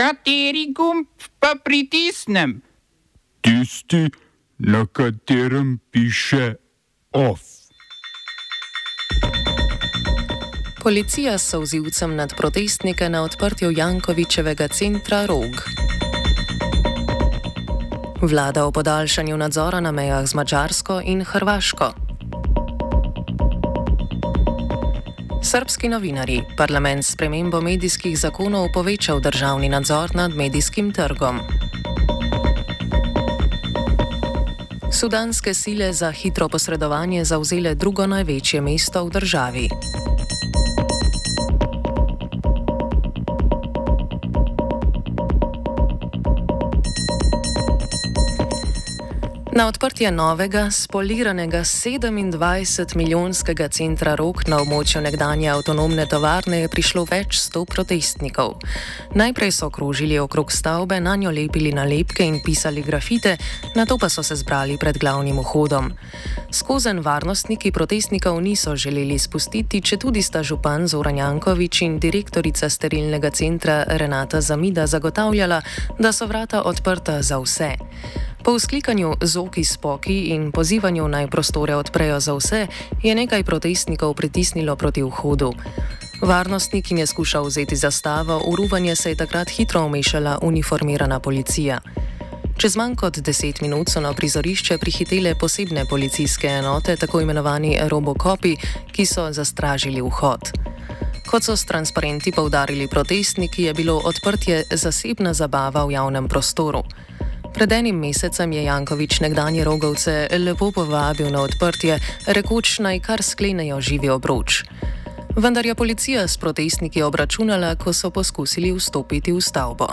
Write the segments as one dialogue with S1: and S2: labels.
S1: Kateri gumb pa pritisnem?
S2: Tisti, na katerem piše OF.
S3: Policija s sozivcem nad protestnike na odprtju Jankovičevega centra Rog. Vlada o podaljšanju nadzora na mejah z Mačarsko in Hrvaško. Srbski novinari, parlament s premembo medijskih zakonov povečal državni nadzor nad medijskim trgom. Sudanske sile za hitro posredovanje zauzele drugo največje mesto v državi. Na odprtje novega, spoliranega 27-milijonskega centra Rok na območju nekdanje avtonomne tovarne je prišlo več sto protestnikov. Najprej so krožili okrog stavbe, na njo lepili nalepke in pisali grafite, na to pa so se zbrali pred glavnim vhodom. Skozen varnostniki protestnikov niso želeli spustiti, če tudi sta župan Zoran Jankovič in direktorica sterilnega centra Renata Zamida zagotavljala, da so vrata odprta za vse. Po vzklikanju zoki spoki in pozivanju naj prostore odprejo za vse, je nekaj protestnikov pritisnilo proti vhodu. Varnostnik jim je skušal vzeti zastavo, v ruvanje se je takrat hitro umešala uniformirana policija. Čez manj kot deset minut so na prizorišče prihitele posebne policijske enote, tako imenovani robokopi, ki so zastražili vhod. Kot so s transparenti povdarili protestniki, je bilo odprtje zasebna zabava v javnem prostoru. Pred enim mesecem je Jankovič nekdanje rogovce lepo povabil na odprtje, rekoč naj kar sklenejo živi obroč. Vendar je policija s protestniki obračunala, ko so poskusili vstopiti v stavbo.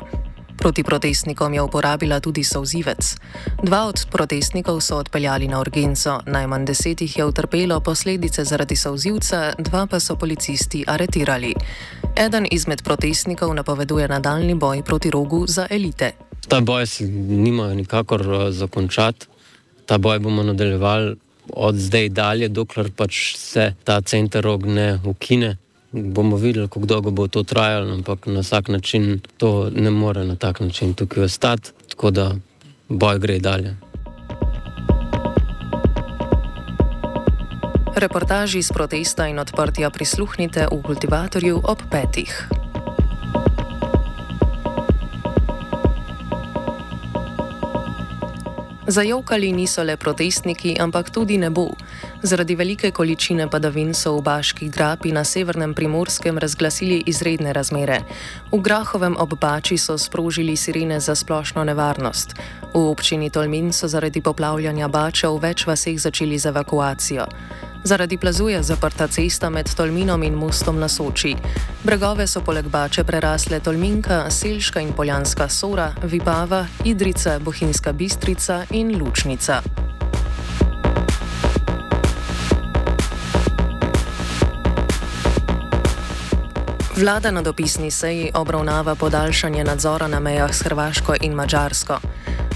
S3: Proti protestnikom je uporabila tudi sozivec. Dva od protestnikov so odpeljali na urgenco, najmanj deset jih je utrpelo posledice zaradi sozivca, dva pa so policisti aretirali. Eden izmed protestnikov napoveduje nadaljni boj proti rogu za elite.
S4: Ta boj se nima nikakor uh, zakončati. Ta boj bomo nadaljevali od zdaj dalje, dokler pač se ta center rog ne ukine. Bomo videli, kako dolgo bo to trajalo, ampak na vsak način to ne more na tak način tukaj ostati. Tako da boj gre dalje.
S3: Reportaži iz protesta in odprtja prisluhnite v kultivatorju ob petih. Zajokali niso le protestniki, ampak tudi nebo. Zaradi velike količine padavin so v Baški grapi na severnem primorskem razglasili izredne razmere. V Grahovem obbači so sprožili sirene za splošno nevarnost. V občini Tolmin so zaradi poplavljanja bača v več vaseh začeli z evakuacijo. Zaradi plazu je zaprta cesta med Tolminom in mostom na Soči. Bregove so poleg Bače prerasle Tolminka, Selška in Poljanska Sora, Vipava, Idrica, Bohinjska Bistrica in Lučnica. Vlada na dopisni seji obravnava podaljšanje nadzora na mejah s Hrvaško in Mačarsko.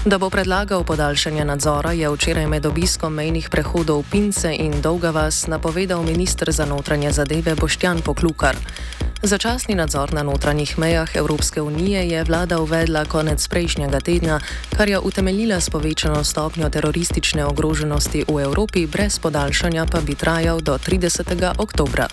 S3: Da bo predlagal podaljšanje nadzora, je včeraj med obiskom mejnih prehodov Pince in Dolga vas napovedal ministr za notranje zadeve Boštjan Poklukar. Začasni nadzor na notranjih mejah Evropske unije je vlada uvedla konec prejšnjega tedna, kar je utemeljila s povečano stopnjo teroristične ogroženosti v Evropi, brez podaljšanja pa bi trajal do 30. oktobra.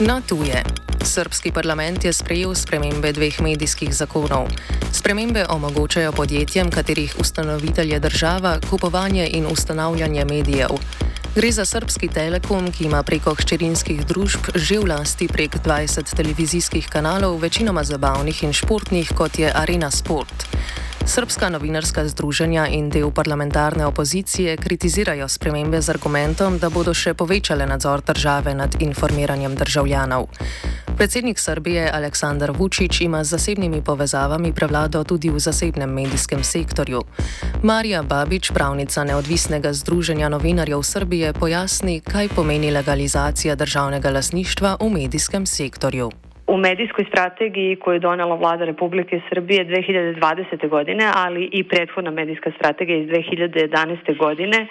S3: Na tuje. Srpski parlament je sprejel spremembe dveh medijskih zakonov. Spremembe omogočajo podjetjem, katerih ustanovitelj je država, kupovanje in ustanavljanje medijev. Gre za srpski telekom, ki ima preko hčerinskih družb že v lasti prek 20 televizijskih kanalov, večinoma zabavnih in športnih, kot je Arena Sport. Srpska novinarska združenja in del parlamentarne opozicije kritizirajo spremembe z argumentom, da bodo še povečale nadzor države nad informiranjem državljanov. Predsednik Srbije Aleksandar Vučić ima z zasebnimi povezavami prevlado tudi v zasebnem medijskem sektorju. Marija Babič, pravnica neodvisnega združenja novinarjev Srbije, pojasni, kaj pomeni legalizacija državnega lasništva v medijskem sektorju.
S5: U medijskoj strategiji koju je donela vlada Republike Srbije 2020. godine, ali i prethodna medijska strategija iz 2011. godine,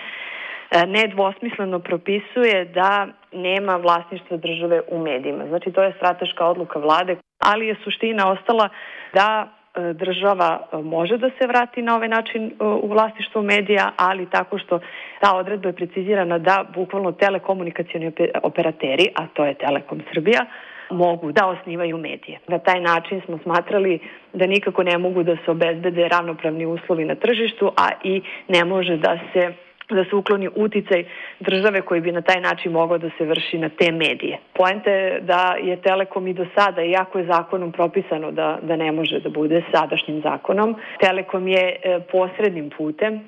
S5: nedvosmisleno propisuje da nema vlasništva države u medijima. Znači to je strateška odluka vlade, ali je suština ostala da e, država e, može da se vrati na ovaj način e, u vlasništvo medija, ali tako što ta odredba je precizirana da bukvalno telekomunikacioni operateri, a to je Telekom Srbija, mogu da osnivaju medije. Na taj način smo smatrali da nikako ne mogu da se obezbede ravnopravni uslovi na tržištu, a i ne može da se da se ukloni uticaj države koji bi na taj način mogao da se vrši na te medije. Poenta je da je Telekom i do sada, iako je zakonom propisano da, da ne može da bude sadašnjim zakonom, Telekom je e, posrednim putem e,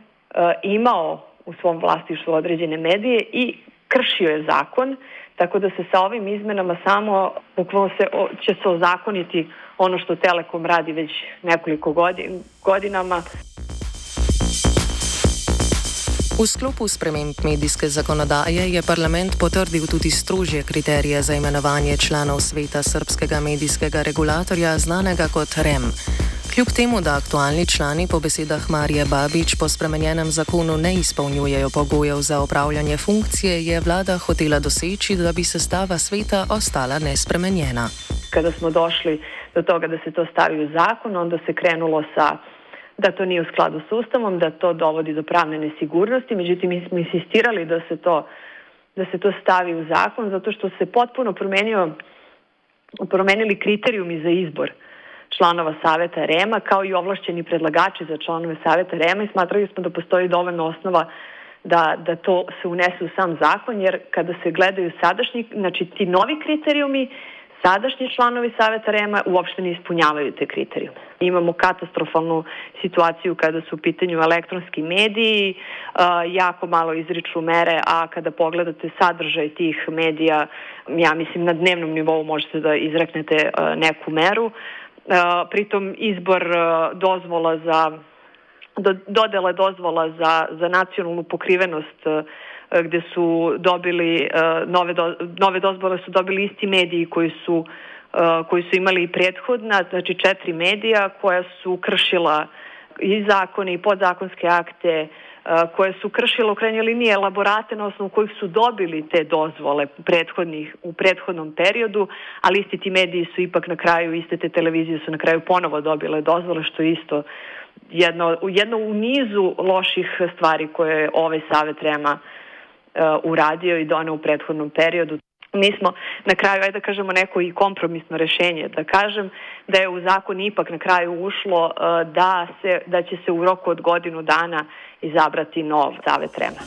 S5: imao u svom vlastištvu određene medije i kršio je zakon, tako da se sa ovim izmenama samo bukvalno se, će se ozakoniti ono što Telekom radi već nekoliko godin, godinama.
S3: V sklopu sprememb medijske zakonodaje je parlament potrdil tudi strožje kriterije za imenovanje članov sveta srpskega medijskega regulatorja, znanega kot REM. Kljub temu, da aktualni člani po besedah Marije Babič po spremenjenem zakonu ne izpolnjujejo pogojev za upravljanje funkcije, je vlada hotela doseči, da bi sestava sveta ostala nespremenjena.
S5: Kada smo došli do toga, da se to stavi v zakon, onda se krenulo sa da to nije u skladu s Ustavom, da to dovodi do pravne nesigurnosti, međutim mi smo insistirali da se to, da se to stavi u zakon zato što se potpuno promenio, promenili kriterijumi za izbor članova Saveta REMA kao i ovlašćeni predlagači za članove Saveta REMA i smatrali smo da postoji dovoljno osnova da, da to se unese u sam zakon, jer kada se gledaju sadašnji, znači ti novi kriterijumi, sadašnji članovi Saveta REMA uopšte ne ispunjavaju te kriterijume. Imamo katastrofalnu situaciju kada su u pitanju elektronski mediji, jako malo izriču mere, a kada pogledate sadržaj tih medija, ja mislim na dnevnom nivou možete da izreknete neku meru. Pritom izbor dozvola za dodele dozvola za, za nacionalnu pokrivenost E, gde su dobili e, nove, do, nove dozvole su dobili isti mediji koji su e, koji su imali i prethodna, znači četiri medija koja su kršila i zakone i podzakonske akte, koje su kršile u krajnjoj liniji elaborate na osnovu kojih su dobili te dozvole prethodnih, u prethodnom periodu, ali isti ti mediji su ipak na kraju, iste te televizije su na kraju ponovo dobile dozvole, što je isto jedno, jedno u nizu loših stvari koje je ovaj savet Rema Uh, uradio i donao u prethodnom periodu. Mi smo na kraju, ajde da kažemo, neko i kompromisno rešenje, da kažem da je u zakon ipak na kraju ušlo uh, da, se, da će se u roku od godinu dana izabrati nov savet REMA.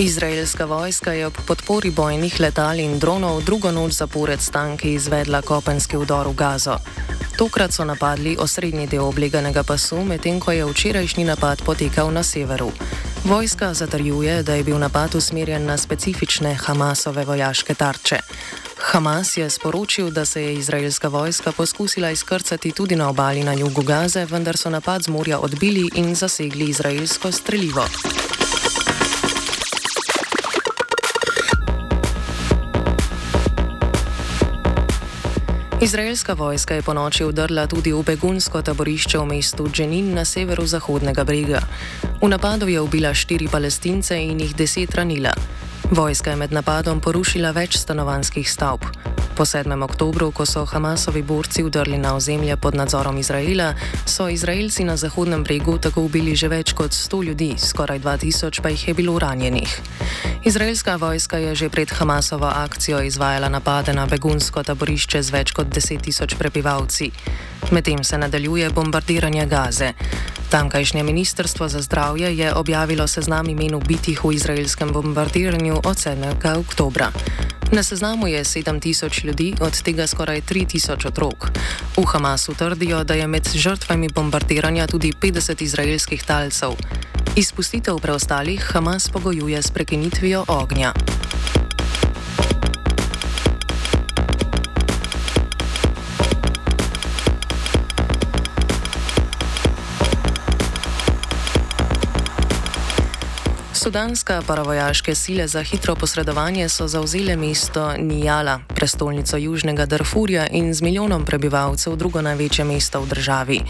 S3: Izraelska vojska je ob podpori bojnih letal in dronov drugo noč zapored stanki izvedla kopenski udor v Gazo. Tokrat so napadli osrednji del obleganega pasu, medtem ko je včerajšnji napad potekal na severu. Vojska zatrjuje, da je bil napad usmerjen na specifične Hamasove vojaške tarče. Hamas je sporočil, da se je izraelska vojska poskusila izkrcati tudi na obali na jugu Gaze, vendar so napad z morja odbili in zasegli izraelsko streljivo. Izraelska vojska je po noči udrla tudi v begunsko taborišče v mestu Dženin na severu-zahodnega brega. V napadu je ubila štiri palestince in jih deset ranila. Vojska je med napadom porušila več stanovanskih stavb. Po 7. oktobru, ko so Hamasovi borci udrli na ozemlje pod nadzorom Izraela, so Izraelci na Zahodnem bregu tako ubili že več kot 100 ljudi, skoraj 2000 pa jih je bilo ranjenih. Izraelska vojska je že pred Hamasovo akcijo izvajala napade na begunsko taborišče z več kot 10 tisoč prebivalci. Medtem se nadaljuje bombardiranje Gaze. Tamkajšnje ministrstvo za zdravje je objavilo seznam imen ubitih v izraelskem bombardiranju od 7. oktobra. Na seznamu je 7000 ljudi, od tega skoraj 3000 otrok. V Hamasu trdijo, da je med žrtvami bombardiranja tudi 50 izraelskih talcev. Izpustitev preostalih Hamas pogojuje s prekinitvijo ognja. Sudanska paravojaške sile za hitro posredovanje so zauzele mesto Nijala, prestolnico južnega Darfurja in z milijonom prebivalcev drugo največje mesto v državi.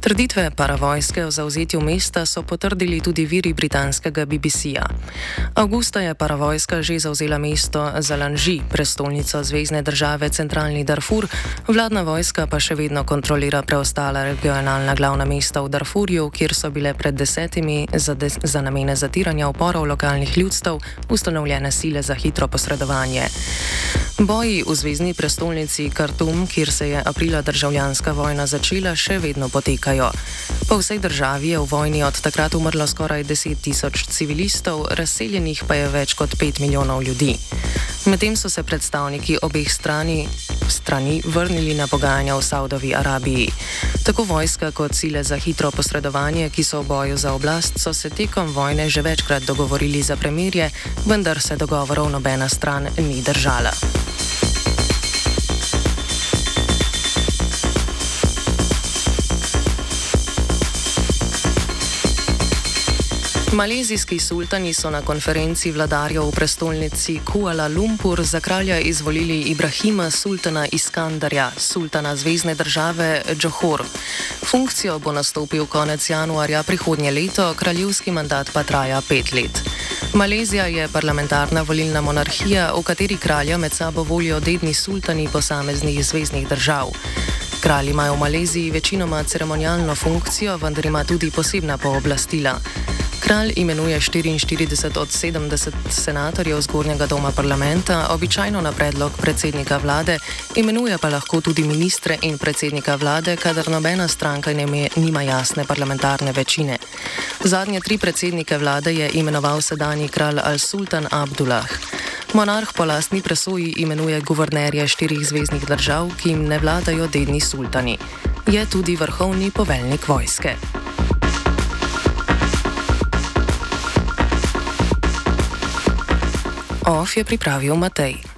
S3: Trditve paravojske o zauzetju mesta so potrdili tudi viri britanskega BBC-ja. Augusta je paravojska že zauzela mesto Zalanži, prestolnico zvezdne države Centralni Darfur, vladna vojska pa še vedno kontrolira preostala regionalna glavna mesta v Darfurju, kjer so bile pred desetimi za, de za namene zatiranja uporov lokalnih ljudstev ustanovljene sile za hitro posredovanje. Boji v zvezdni prestolnici Khartoum, kjer se je aprila državljanska vojna začela, še vedno potekajo. Po vsej državi je v vojni od takrat umrlo skoraj 10 tisoč civilistov, razseljenih pa je več kot 5 milijonov ljudi. Medtem so se predstavniki obeh strani, strani vrnili na pogajanja v Saudovi Arabiji. Tako vojska kot sile za hitro posredovanje, ki so v boju za oblast, so se tekom vojne že večkrat dogovorili za premirje, vendar se dogovorov nobena stran ni držala. Malezijski sultani so na konferenci vladarjev v prestolnici Kuala Lumpur za kralja izvolili Ibrahima sultana Iskandarja, sultana zvezdne države Johor. Funkcijo bo nastopil konec januarja prihodnje leto, kraljevski mandat pa traja pet let. Malezija je parlamentarna volilna monarhija, v kateri kralja med sabo volijo dedni sultani posameznih zvezdnih držav. Kralj ima v Maleziji večinoma ceremonialno funkcijo, vendar ima tudi posebna pooblastila. Kralj imenuje 44 od 70 senatorjev zgornjega doma parlamenta, običajno na predlog predsednika vlade, imenuje pa lahko tudi ministre in predsednika vlade, kadar nobena stranka nima jasne parlamentarne večine. Zadnje tri predsednike vlade je imenoval sedajni kralj Al-Sultan Abdullah. Monarh po lastni presoji imenuje guvernerje štirih zvezdnih držav, ki jim ne vladajo dedni sultani. Je tudi vrhovni poveljnik vojske. OF je pripravil Matej.